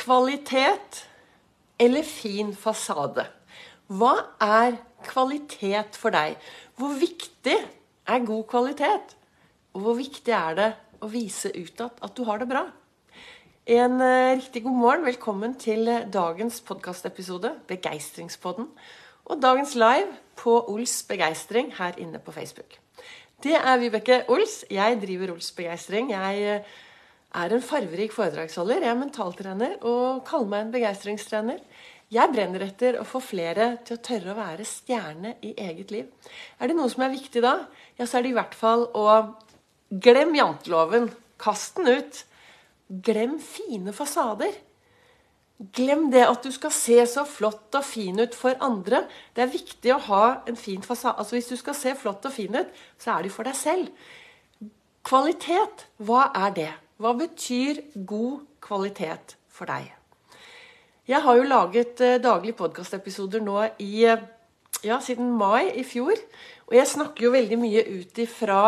Kvalitet eller fin fasade? Hva er kvalitet for deg? Hvor viktig er god kvalitet? Og hvor viktig er det å vise utad at du har det bra? En uh, riktig god morgen. Velkommen til dagens podkastepisode, Begeistringspodden. Og dagens live på Ols Begeistring her inne på Facebook. Det er Vibeke Ols. Jeg driver Ols Begeistring. Jeg uh, er en farverik foredragsholder. Jeg er mentaltrener og kaller meg en begeistringstrener. Jeg brenner etter å få flere til å tørre å være stjerne i eget liv. Er det noe som er viktig da, ja, så er det i hvert fall å glem janteloven. Kast den ut. Glem fine fasader. Glem det at du skal se så flott og fin ut for andre. Det er viktig å ha en fin fasade. Altså Hvis du skal se flott og fin ut, så er det for deg selv. Kvalitet, hva er det? Hva betyr god kvalitet for deg? Jeg har jo laget eh, daglige podkastepisoder nå i eh, ja, siden mai i fjor. Og jeg snakker jo veldig mye ut ifra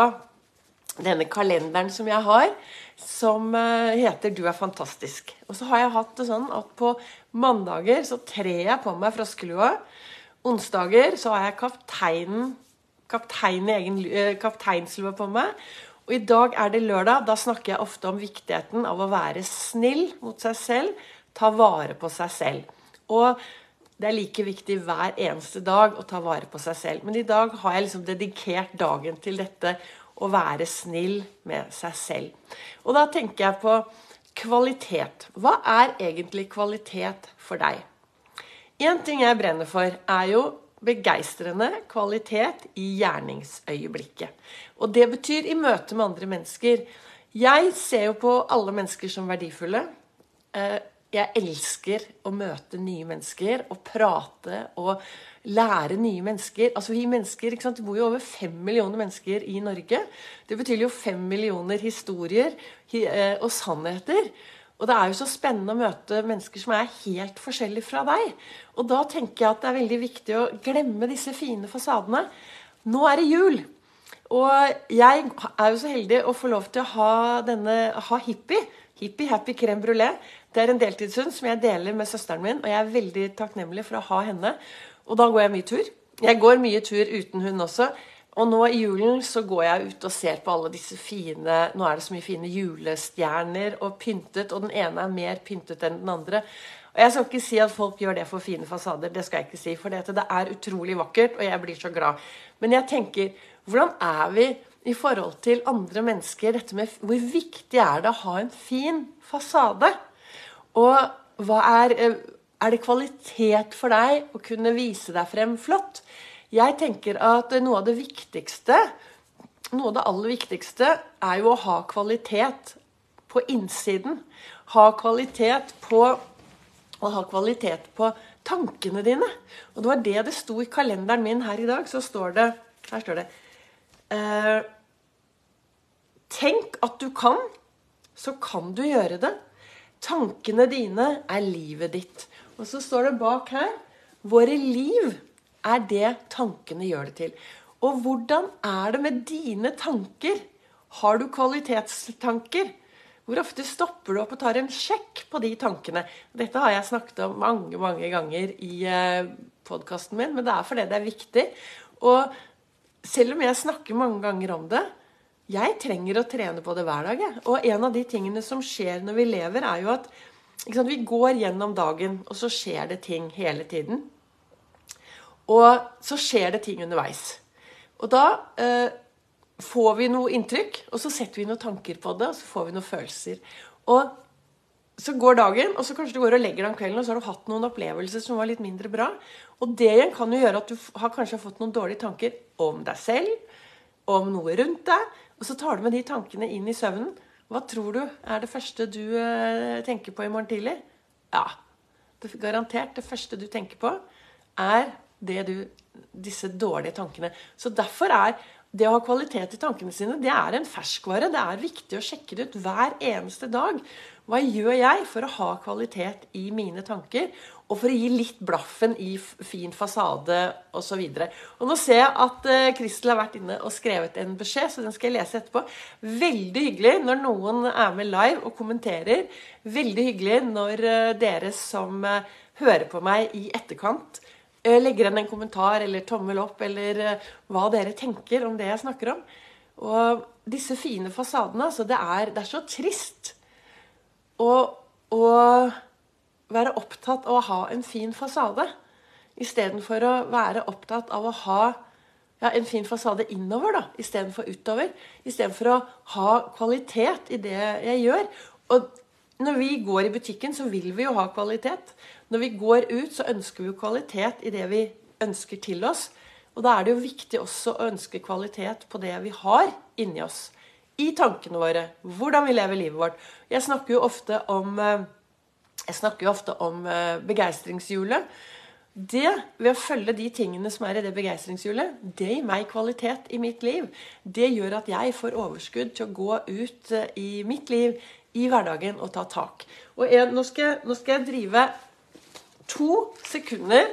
denne kalenderen som jeg har, som eh, heter 'Du er fantastisk'. Og så har jeg hatt det sånn at på mandager så trer jeg på meg froskelua. Onsdager så har jeg kapteinen kaptein egen, kapteinslua på meg. Og i dag er det lørdag. Da snakker jeg ofte om viktigheten av å være snill mot seg selv. Ta vare på seg selv. Og det er like viktig hver eneste dag å ta vare på seg selv. Men i dag har jeg liksom dedikert dagen til dette å være snill med seg selv. Og da tenker jeg på kvalitet. Hva er egentlig kvalitet for deg? Én ting jeg brenner for, er jo begeistrende kvalitet i gjerningsøyeblikket. Og det betyr i møte med andre mennesker. Jeg ser jo på alle mennesker som verdifulle. Eh, jeg elsker å møte nye mennesker og prate og lære nye mennesker. Altså Vi mennesker, ikke sant? det bor jo over fem millioner mennesker i Norge. Det betyr jo fem millioner historier eh, og sannheter. Og det er jo så spennende å møte mennesker som er helt forskjellige fra deg. Og da tenker jeg at det er veldig viktig å glemme disse fine fasadene. Nå er det jul. Og jeg er jo så heldig å få lov til å ha denne ha hippie. Hippie Happy Crème Brulé. Det er en deltidshund som jeg deler med søsteren min, og jeg er veldig takknemlig for å ha henne. Og da går jeg mye tur. Jeg går mye tur uten hund også. Og nå i julen så går jeg ut og ser på alle disse fine Nå er det så mye fine julestjerner og pyntet, og den ene er mer pyntet enn den andre. Og Jeg skal ikke si at folk gjør det for fine fasader, det skal jeg ikke si. For det er utrolig vakkert, og jeg blir så glad. Men jeg tenker, hvordan er vi i forhold til andre mennesker? Dette med Hvor viktig er det å ha en fin fasade? Og hva er, eh, er det kvalitet for deg å kunne vise deg frem flott? Jeg tenker at noe av det viktigste, noe av det aller viktigste, er jo å ha kvalitet på innsiden. Ha kvalitet på Å ha kvalitet på tankene dine. Og det var det det sto i kalenderen min her i dag. Så står det Her står det eh, Tenk at du kan, så kan du gjøre det. Tankene dine er livet ditt. Og så står det bak her Våre liv er det tankene gjør det til. Og hvordan er det med dine tanker? Har du kvalitetstanker? Hvor ofte stopper du opp og tar en sjekk på de tankene? Dette har jeg snakket om mange mange ganger i eh, podkasten min, men det er fordi det er viktig. Og selv om jeg snakker mange ganger om det, jeg trenger å trene på det hver dag. Og en av de tingene som skjer når vi lever, er jo at sant, vi går gjennom dagen, og så skjer det ting hele tiden. Og så skjer det ting underveis. Og da eh, får vi noe inntrykk, og så setter vi noen tanker på det, og så får vi noen følelser. Og så går dagen, og så kanskje du går og legger deg om kvelden, og så har du hatt noen opplevelser som var litt mindre bra. Og det igjen kan jo gjøre at du har kanskje fått noen dårlige tanker om deg selv, om noe rundt deg, og så tar du med de tankene inn i søvnen. Hva tror du er det første du eh, tenker på i morgen tidlig? Ja, det er garantert det første du tenker på, er du, disse dårlige tankene. Så derfor er det å ha kvalitet i tankene sine, det er en ferskvare. Det er viktig å sjekke det ut hver eneste dag. Hva gjør jeg for å ha kvalitet i mine tanker? Og for å gi litt blaffen i fin fasade osv. Nå ser jeg at uh, Kristel har vært inne og skrevet en beskjed, så den skal jeg lese etterpå. Veldig hyggelig når noen er med live og kommenterer. Veldig hyggelig når uh, dere som uh, hører på meg i etterkant, Eh, legger igjen en kommentar eller tommel opp eller eh, hva dere tenker om det jeg snakker om. Og disse fine fasadene, altså det er, det er så trist å, å, være opptatt av å ha en fin fasade istedenfor å være opptatt av å ha ja, en fin fasade innover da, istedenfor utover. Istedenfor å ha kvalitet i det jeg gjør. Og når vi går i butikken, så vil vi jo ha kvalitet. Når vi går ut, så ønsker vi jo kvalitet i det vi ønsker til oss. Og da er det jo viktig også å ønske kvalitet på det vi har inni oss. I tankene våre. Hvordan vi lever livet vårt. Jeg snakker jo ofte om, eh, jo ofte om eh, begeistringshjulet. Det, ved å følge de tingene som er i det begeistringshjulet, det gir meg kvalitet i mitt liv. Det gjør at jeg får overskudd til å gå ut eh, i mitt liv, i hverdagen, og ta tak. Og en, nå, skal, nå skal jeg drive to sekunder.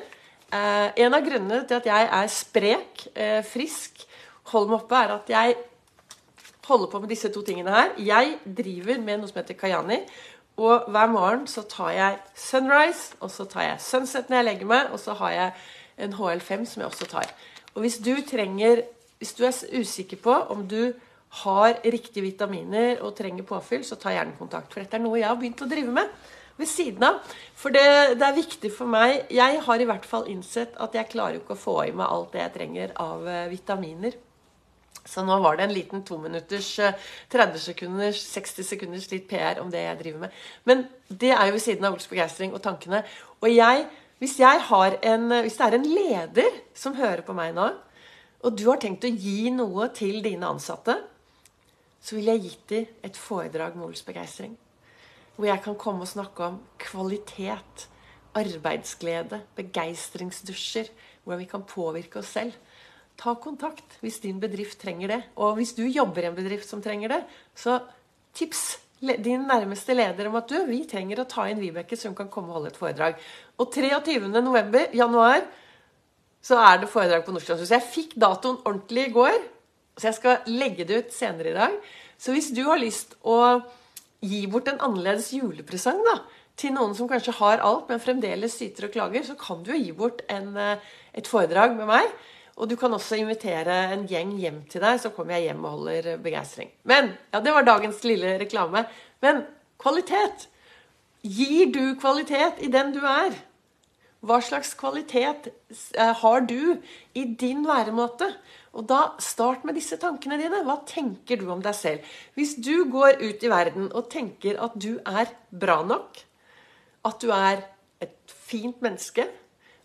Eh, en av grunnene til at jeg er sprek, eh, frisk, holder meg oppe, er at jeg holder på med disse to tingene her. Jeg driver med noe som heter Kayani. Og hver morgen så tar jeg sunrise, og så tar jeg sunset når jeg legger meg, og så har jeg en HL5 som jeg også tar. Og hvis du trenger Hvis du er usikker på om du har riktige vitaminer og trenger påfyll, så ta gjerne kontakt. For dette er noe jeg har begynt å drive med ved siden av. For det, det, er viktig for meg Jeg har i hvert fall innsett at jeg klarer ikke å få i meg alt det jeg trenger av uh, vitaminer. Så nå var det en liten tominutters, uh, eh, 30 sekunders, 60 sekunders litt PR om det jeg driver med. Men det er jo ved siden av Ols begeistring og tankene. Og jeg, hvis, jeg en, hvis det er en leder som hører på meg nå, og du har tenkt å gi noe til dine ansatte, så vil jeg gitt dem et foredrag med Ols begeistring. Hvor jeg kan komme og snakke om kvalitet, arbeidsglede, begeistringsdusjer. Hvordan vi kan påvirke oss selv. Ta kontakt hvis din bedrift trenger det. Og hvis du jobber i en bedrift som trenger det, så tips din nærmeste leder om at du, vi trenger å ta inn Vibeke, så hun kan komme og holde et foredrag. Og 23. November, januar, så er det foredrag på Nordstrandshuset. Jeg fikk datoen ordentlig i går, så jeg skal legge det ut senere i dag. Så hvis du har lyst å gi bort en annerledes julepresang da, til noen som kanskje har alt, men fremdeles syter og klager, så kan du jo gi bort en, eh, et foredrag med meg. Og du kan også invitere en gjeng hjem til deg, så kommer jeg hjem og holder begeistring. Men, ja, Det var dagens lille reklame. Men kvalitet. Gir du kvalitet i den du er? Hva slags kvalitet eh, har du i din væremåte? Og da Start med disse tankene dine. Hva tenker du om deg selv? Hvis du går ut i verden og tenker at du er bra nok, at du er et fint menneske,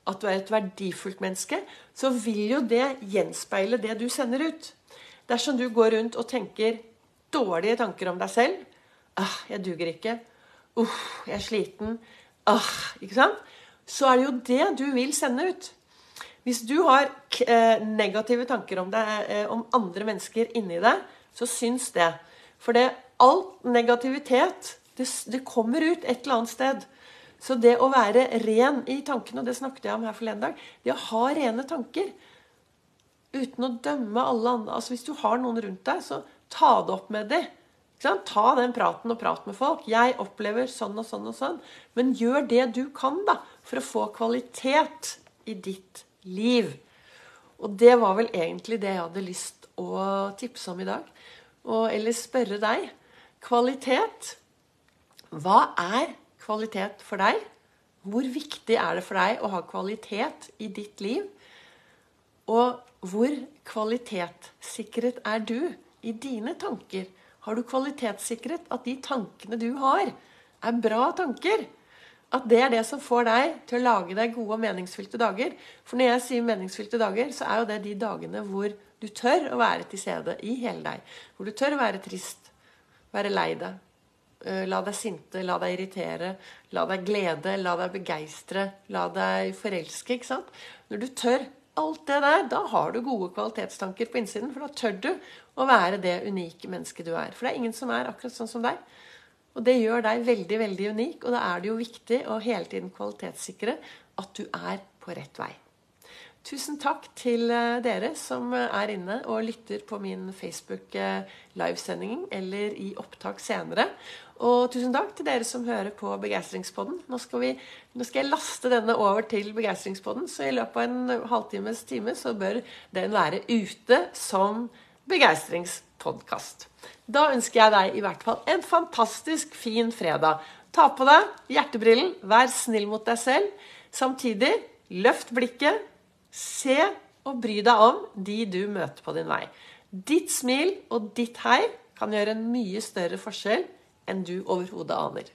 at du er et verdifullt menneske, så vil jo det gjenspeile det du sender ut. Dersom du går rundt og tenker dårlige tanker om deg selv ah, 'Jeg duger ikke. Uff, jeg er sliten. Ah, ikke sant? Så er det jo det du vil sende ut. Hvis du har eh, negative tanker om, deg, eh, om andre mennesker inni deg, så syns det. For det, all negativitet det, det, kommer ut et eller annet sted. Så det å være ren i tankene, og det snakket jeg om her forleden dag Det å ha rene tanker uten å dømme alle andre altså Hvis du har noen rundt deg, så ta det opp med dem. Ta den praten og prat med folk. 'Jeg opplever sånn og sånn og sånn.' Men gjør det du kan da, for å få kvalitet i ditt liv liv. Og det var vel egentlig det jeg hadde lyst å tipse om i dag. Og eller spørre deg. Kvalitet. Hva er kvalitet for deg? Hvor viktig er det for deg å ha kvalitet i ditt liv? Og hvor kvalitetssikret er du i dine tanker? Har du kvalitetssikret at de tankene du har, er bra tanker? At det er det som får deg til å lage deg gode og meningsfylte dager. For når jeg sier meningsfylte dager, så er jo det de dagene hvor du tør å være til stede i hele deg. Hvor du tør å være trist, være lei deg, eh, la deg sinte, la deg irritere, la deg glede, la deg begeistre, la deg forelske. ikke sant? Når du tør alt det der, da har du gode kvalitetstanker på innsiden. For da tør du å være det unike mennesket du er. For det er ingen som er akkurat sånn som deg. Og det gjør deg veldig veldig unik, og da er det jo viktig å hele tiden kvalitetssikre at du er på rett vei. Tusen takk til eh, dere som er inne og lytter på min Facebook-livesending eh, eller i opptak senere. Og tusen takk til dere som hører på Begeistringspodden. Nå nå skal jeg laste denne over til Begeistringspodden, så i løpet av en halvtimes time så bør den være ute som begeistringspodkast. Da ønsker jeg deg i hvert fall en fantastisk fin fredag. Ta på deg hjertebrillen, vær snill mot deg selv. Samtidig, løft blikket, se og bry deg om de du møter på din vei. Ditt smil og ditt hei kan gjøre en mye større forskjell enn du overhodet aner.